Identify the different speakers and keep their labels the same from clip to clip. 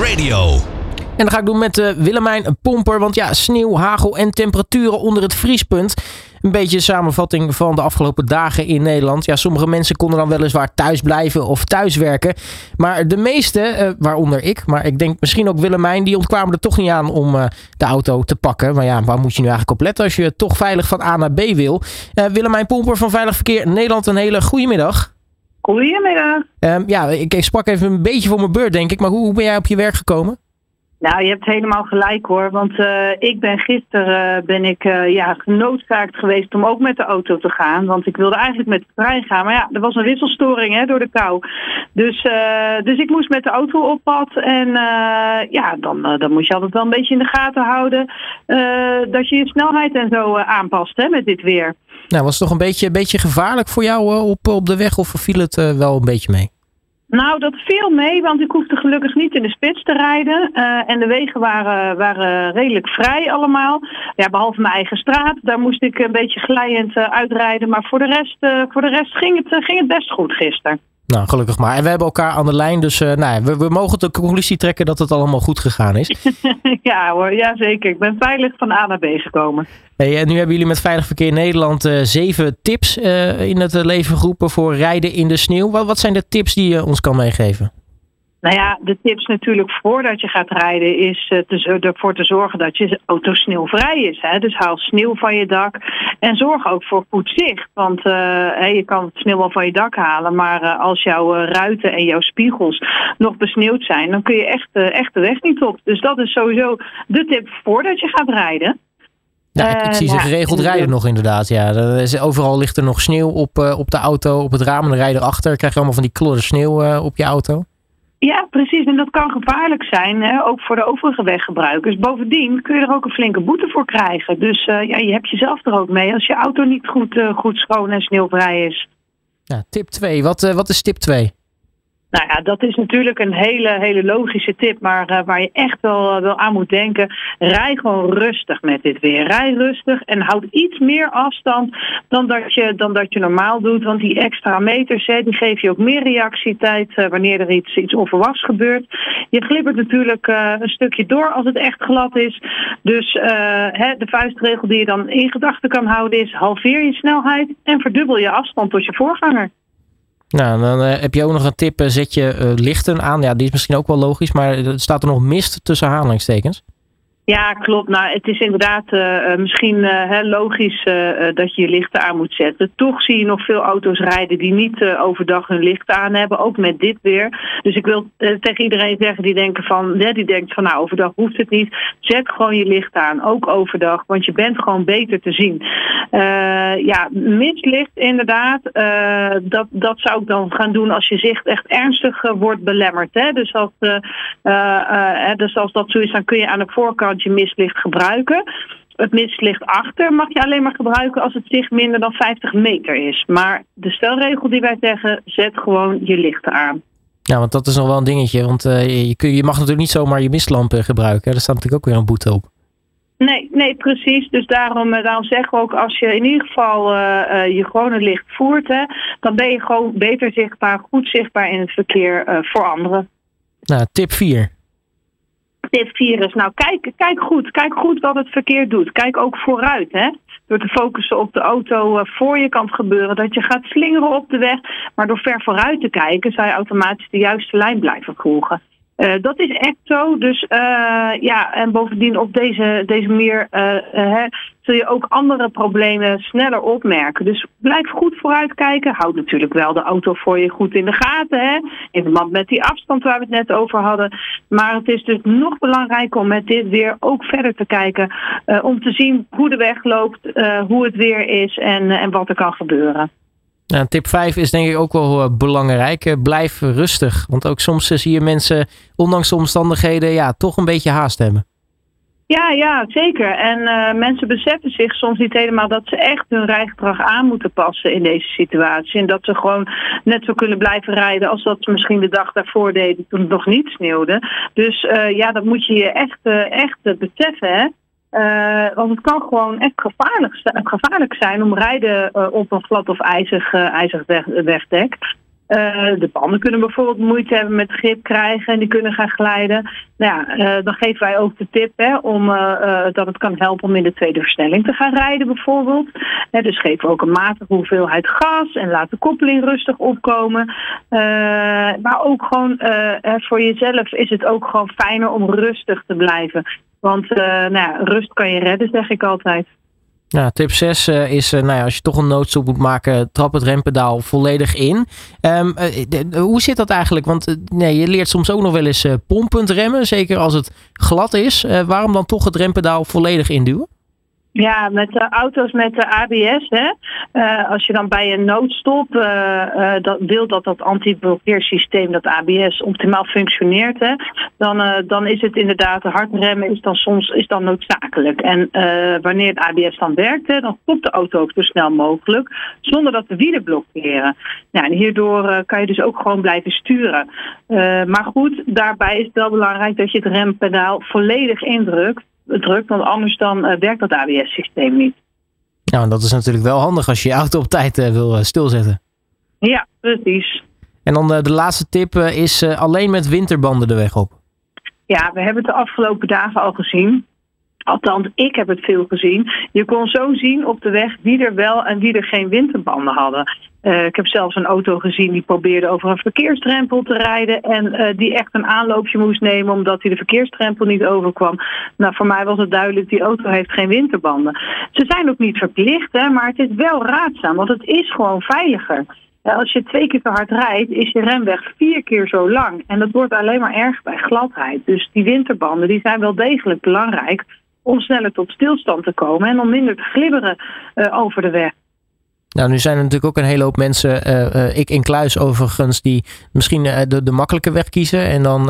Speaker 1: Radio.
Speaker 2: En dat ga ik doen met uh, Willemijn Pomper. Want ja, sneeuw, hagel en temperaturen onder het vriespunt. Een beetje een samenvatting van de afgelopen dagen in Nederland. Ja, sommige mensen konden dan weliswaar thuis blijven of thuiswerken. Maar de meeste, uh, waaronder ik, maar ik denk misschien ook Willemijn, die ontkwamen er toch niet aan om uh, de auto te pakken. Maar ja, waar moet je nu eigenlijk op letten als je toch veilig van A naar B wil? Willemijn Pomper van Veilig Verkeer Nederland, een hele goede middag.
Speaker 3: Goedemiddag.
Speaker 2: Um, ja, ik, sprak even een beetje voor mijn beurt, denk ik. Maar hoe, hoe ben jij op je werk gekomen?
Speaker 3: Nou, je hebt helemaal gelijk hoor. Want uh, ik ben gisteren uh, ben ik uh, ja, genoodzaakt geweest om ook met de auto te gaan. Want ik wilde eigenlijk met de trein gaan. Maar ja, er was een wisselstoring hè, door de kou. Dus, dus ik moest met de auto op pad. En ja, dan, dan moet je altijd wel een beetje in de gaten houden. dat je je snelheid en zo aanpast hè, met dit weer.
Speaker 2: Nou, was het toch een beetje, een beetje gevaarlijk voor jou op, op de weg? Of viel het wel een beetje mee?
Speaker 3: Nou, dat viel mee, want ik hoefde gelukkig niet in de spits te rijden. Uh, en de wegen waren, waren redelijk vrij allemaal. Ja, behalve mijn eigen straat. Daar moest ik een beetje glijend uh, uitrijden. Maar voor de rest, uh, voor de rest ging, het, ging het best goed gisteren.
Speaker 2: Nou, gelukkig maar. En we hebben elkaar aan de lijn, dus uh, nou, we, we mogen de conclusie trekken dat het allemaal goed gegaan is.
Speaker 3: ja hoor, ja zeker. Ik ben veilig van A naar B gekomen.
Speaker 2: Hey, en nu hebben jullie met Veilig Verkeer Nederland uh, zeven tips uh, in het leven geroepen voor rijden in de sneeuw. Wat, wat zijn de tips die je ons kan meegeven?
Speaker 3: Nou ja, de tips natuurlijk voordat je gaat rijden is te, ervoor te zorgen dat je auto sneeuwvrij is. Hè? Dus haal sneeuw van je dak en zorg ook voor goed zicht. Want uh, hey, je kan het sneeuw wel van je dak halen, maar uh, als jouw ruiten en jouw spiegels nog besneeuwd zijn, dan kun je echt, echt de weg niet op. Dus dat is sowieso de tip voordat je gaat rijden.
Speaker 2: Ja, ik, ik zie ze geregeld rijden nog inderdaad. Ja. Is, overal ligt er nog sneeuw op, op de auto, op het raam. En dan rij je erachter. krijg je allemaal van die klodden sneeuw op je auto.
Speaker 3: Ja, precies. En dat kan gevaarlijk zijn, hè? ook voor de overige weggebruikers. Bovendien kun je er ook een flinke boete voor krijgen. Dus uh, ja, je hebt jezelf er ook mee als je auto niet goed, uh, goed schoon en sneeuwvrij is.
Speaker 2: Ja, tip 2. Wat, uh, wat is tip 2?
Speaker 3: Nou ja, dat is natuurlijk een hele, hele logische tip, maar uh, waar je echt wel, wel aan moet denken. Rij gewoon rustig met dit weer. Rij rustig en houd iets meer afstand dan dat je, dan dat je normaal doet. Want die extra meters, die geven je ook meer reactietijd uh, wanneer er iets, iets onverwachts gebeurt. Je glibbert natuurlijk een stukje door als het echt glad is. Dus hè, de vuistregel die je dan in gedachten kan houden is halveer je snelheid en verdubbel je afstand tot je voorganger.
Speaker 2: Nou, dan uh, heb je ook nog een tip. zet je uh, lichten aan. Ja, die is misschien ook wel logisch. Maar er staat er nog mist tussen aanhalingstekens.
Speaker 3: Ja, klopt. Nou, het is inderdaad uh, misschien uh, logisch dat je je lichten aan moet zetten. Toch zie je nog veel auto's rijden die niet overdag hun lichten aan hebben, ook met dit weer. Dus ik wil tegen iedereen zeggen die denken van, die denkt van, nou, overdag hoeft het niet. Zet gewoon je licht aan, ook overdag, want je bent gewoon beter te zien. ja, mislicht inderdaad, dat, dat zou ik dan gaan doen als je zicht echt ernstig wordt belemmerd. Hè? Dus, als, dus als dat zo is, dan kun je aan de voorkant je mislicht gebruiken. Het mislicht achter mag je alleen maar gebruiken als het zicht minder dan 50 meter is. Maar de stelregel die wij zeggen, zet gewoon je lichten aan.
Speaker 2: Ja, want dat is nog wel een dingetje. Want uh, je, kun, je mag natuurlijk niet zomaar je mistlampen gebruiken. Daar staat natuurlijk ook weer een boete op.
Speaker 3: Nee, nee, precies. Dus daarom, eh, daarom zeggen we ook, als je in ieder geval uh, uh, je gewone licht voert, hè, dan ben je gewoon beter zichtbaar, goed zichtbaar in het verkeer voor anderen.
Speaker 2: Nou, tip 4
Speaker 3: dit virus. Nou, kijk, kijk goed. Kijk goed wat het verkeer doet. Kijk ook vooruit. Hè? Door te focussen op de auto uh, voor je kan het gebeuren dat je gaat slingeren op de weg. Maar door ver vooruit te kijken, zou je automatisch de juiste lijn blijven volgen. Uh, dat is echt zo. Dus uh, ja, en bovendien op deze, deze manier hè, zul je ook andere problemen sneller opmerken. Dus blijf goed vooruitkijken. Houd natuurlijk wel de auto voor je goed in de gaten. Hè? In verband met die afstand waar we het net over hadden. Maar het is dus nog belangrijker om met dit weer ook verder te kijken. om te zien hoe de weg loopt, hoe het weer is en, en wat er kan gebeuren.
Speaker 2: Nou, tip 5 is denk ik ook wel uh, belangrijk. Uh, blijf rustig. Want ook soms uh, zie je mensen, ondanks de omstandigheden, ja, toch een beetje haast hebben.
Speaker 3: Ja, ja, zeker. En mensen beseffen zich soms niet helemaal dat ze echt hun rijgedrag aan moeten passen in deze situatie. En dat ze gewoon net zo kunnen blijven rijden als dat ze misschien de dag daarvoor deden toen het nog niet sneeuwde. Dus ja, dat moet je je echt, echt beseffen. Hè? Uh, want het kan gewoon echt gevaarlijk, gevaarlijk zijn om rijden uh, op een glad of ijzig, uh, ijzig weg, wegdek. de banden kunnen bijvoorbeeld moeite hebben met grip krijgen en die kunnen gaan glijden. Nou ja, dan geven wij ook de tip hè, om, dat het kan helpen om in de tweede versnelling te gaan rijden bijvoorbeeld. dus we ook een matige hoeveelheid gas en laat de koppeling rustig opkomen. maar ook gewoon voor jezelf is het ook gewoon fijner om rustig te blijven. Want nou ja, rust kan je redden, zeg ik altijd.
Speaker 2: Ja, tip 6 uh, is, uh, nou ja, als je toch een noodstop moet maken, trap het rempedaal volledig in. Uh, hoe zit dat eigenlijk? Want nee, je leert soms ook nog wel eens pompend remmen, zeker als het glad is. waarom dan toch het rempedaal volledig induwen?
Speaker 3: Ja, met de auto's met de ABS, hè, uh, als je dan bij een noodstop uh, dat wil dat dat anti-blokkeersysteem, dat ABS, optimaal functioneert, hè, dan, dan is het inderdaad, hard remmen is dan soms is dan noodzakelijk. En wanneer het ABS dan werkt, dan stopt de auto ook zo snel mogelijk, zonder dat de wielen blokkeren. Nou, en hierdoor kan je dus ook gewoon blijven sturen. maar goed, daarbij is het wel belangrijk dat je het rempedaal volledig indrukt druk, want anders dan uh, werkt dat ABS-systeem niet.
Speaker 2: Ja, dat is natuurlijk wel handig als je je auto op tijd uh, wil uh, stilzetten.
Speaker 3: Ja, precies.
Speaker 2: En dan de laatste tip is alleen met winterbanden de weg op.
Speaker 3: Ja, we hebben het de afgelopen dagen al gezien. Althans, ik heb het veel gezien. Je kon zo zien op de weg wie er wel en wie er geen winterbanden hadden. Uh, ik heb zelfs een auto gezien die probeerde over een verkeersdrempel te rijden. En uh, die echt een aanloopje moest nemen omdat hij de verkeersdrempel niet overkwam. Nou, voor mij was het duidelijk, die auto heeft geen winterbanden. Ze zijn ook niet verplicht, hè, maar het is wel raadzaam, want het is gewoon veiliger. Als je twee keer te hard rijdt, is je remweg vier keer zo lang. En dat wordt alleen maar erg bij gladheid. Dus die winterbanden die zijn wel degelijk belangrijk om sneller tot stilstand te komen en om minder te glibberen uh, over de weg.
Speaker 2: Nou, nu zijn er natuurlijk ook een hele hoop mensen, uh, ik in kluis overigens, die misschien de, de makkelijke weg kiezen en dan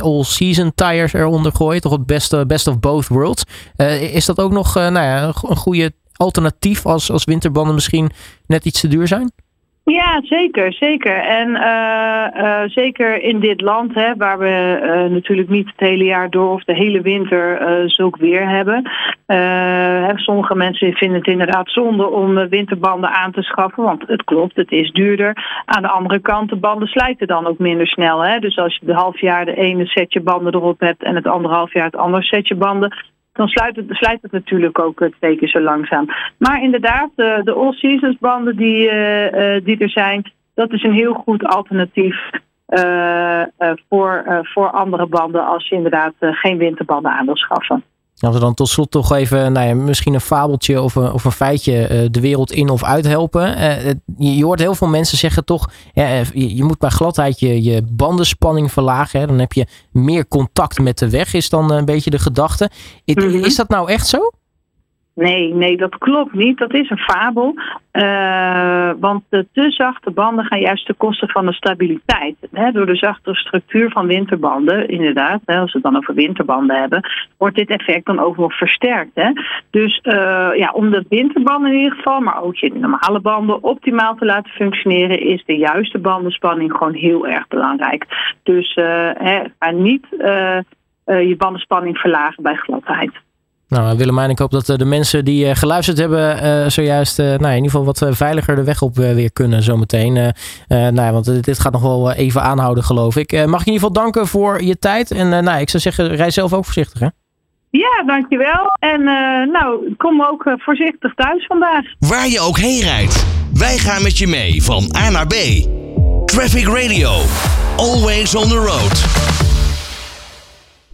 Speaker 2: all-season tires eronder gooien. Toch het best, best of both worlds. is dat ook nog nou ja, een goede alternatief als, als winterbanden misschien net iets te duur zijn?
Speaker 3: Ja, zeker, zeker. En uh, uh, zeker in dit land, hè, waar we uh, natuurlijk niet het hele jaar door of de hele winter zulk weer hebben. sommige mensen vinden het inderdaad zonde om winterbanden aan te schaffen, want het klopt, het is duurder. Aan de andere kant, de banden slijten dan ook minder snel. Hè? Dus als je de half jaar de ene setje banden erop hebt en het andere half jaar het andere setje banden, dan sluit het, slijt het natuurlijk ook twee keer zo langzaam. Maar inderdaad, de, all-seasons banden die, uh, die er zijn, dat is een heel goed alternatief uh, voor, voor andere banden als je inderdaad geen winterbanden aan wil schaffen.
Speaker 2: Als we dan tot slot toch even, nou ja, misschien een fabeltje of een, of een feitje uh, de wereld in of uithelpen. Uh, je, je, hoort heel veel mensen zeggen toch, je, je, moet bij gladheid je, je bandenspanning verlagen. Hè, dan heb je meer contact met de weg, is dan een beetje de gedachte. -hmm. is dat nou echt zo?
Speaker 3: Nee, nee, dat klopt niet. Dat is een fabel. Uh, want de te zachte banden gaan juist ten koste van de stabiliteit. Door de zachte structuur van winterbanden, inderdaad, als we het dan over winterbanden hebben, wordt dit effect dan nog versterkt. Dus uh, ja, om de winterbanden in ieder geval, maar ook je normale banden optimaal te laten functioneren, is de juiste bandenspanning gewoon heel erg belangrijk. Dus ga niet je bandenspanning verlagen bij gladheid.
Speaker 2: Nou, Willemijn, ik hoop dat eh, de mensen die uh, geluisterd hebben uh, zojuist uh, nou, in ieder geval wat veiliger de weg op weer kunnen zometeen. nou, ja, want dit gaat nog wel even aanhouden, geloof ik. mag ik in ieder geval danken voor je tijd. En nou, ik zou zeggen, rij zelf ook voorzichtig, hè?
Speaker 3: Ja, dankjewel. En nou, kom ook voorzichtig thuis vandaag.
Speaker 1: Waar je ook heen rijdt, wij gaan met je mee van A naar B. Traffic Radio, always on the road.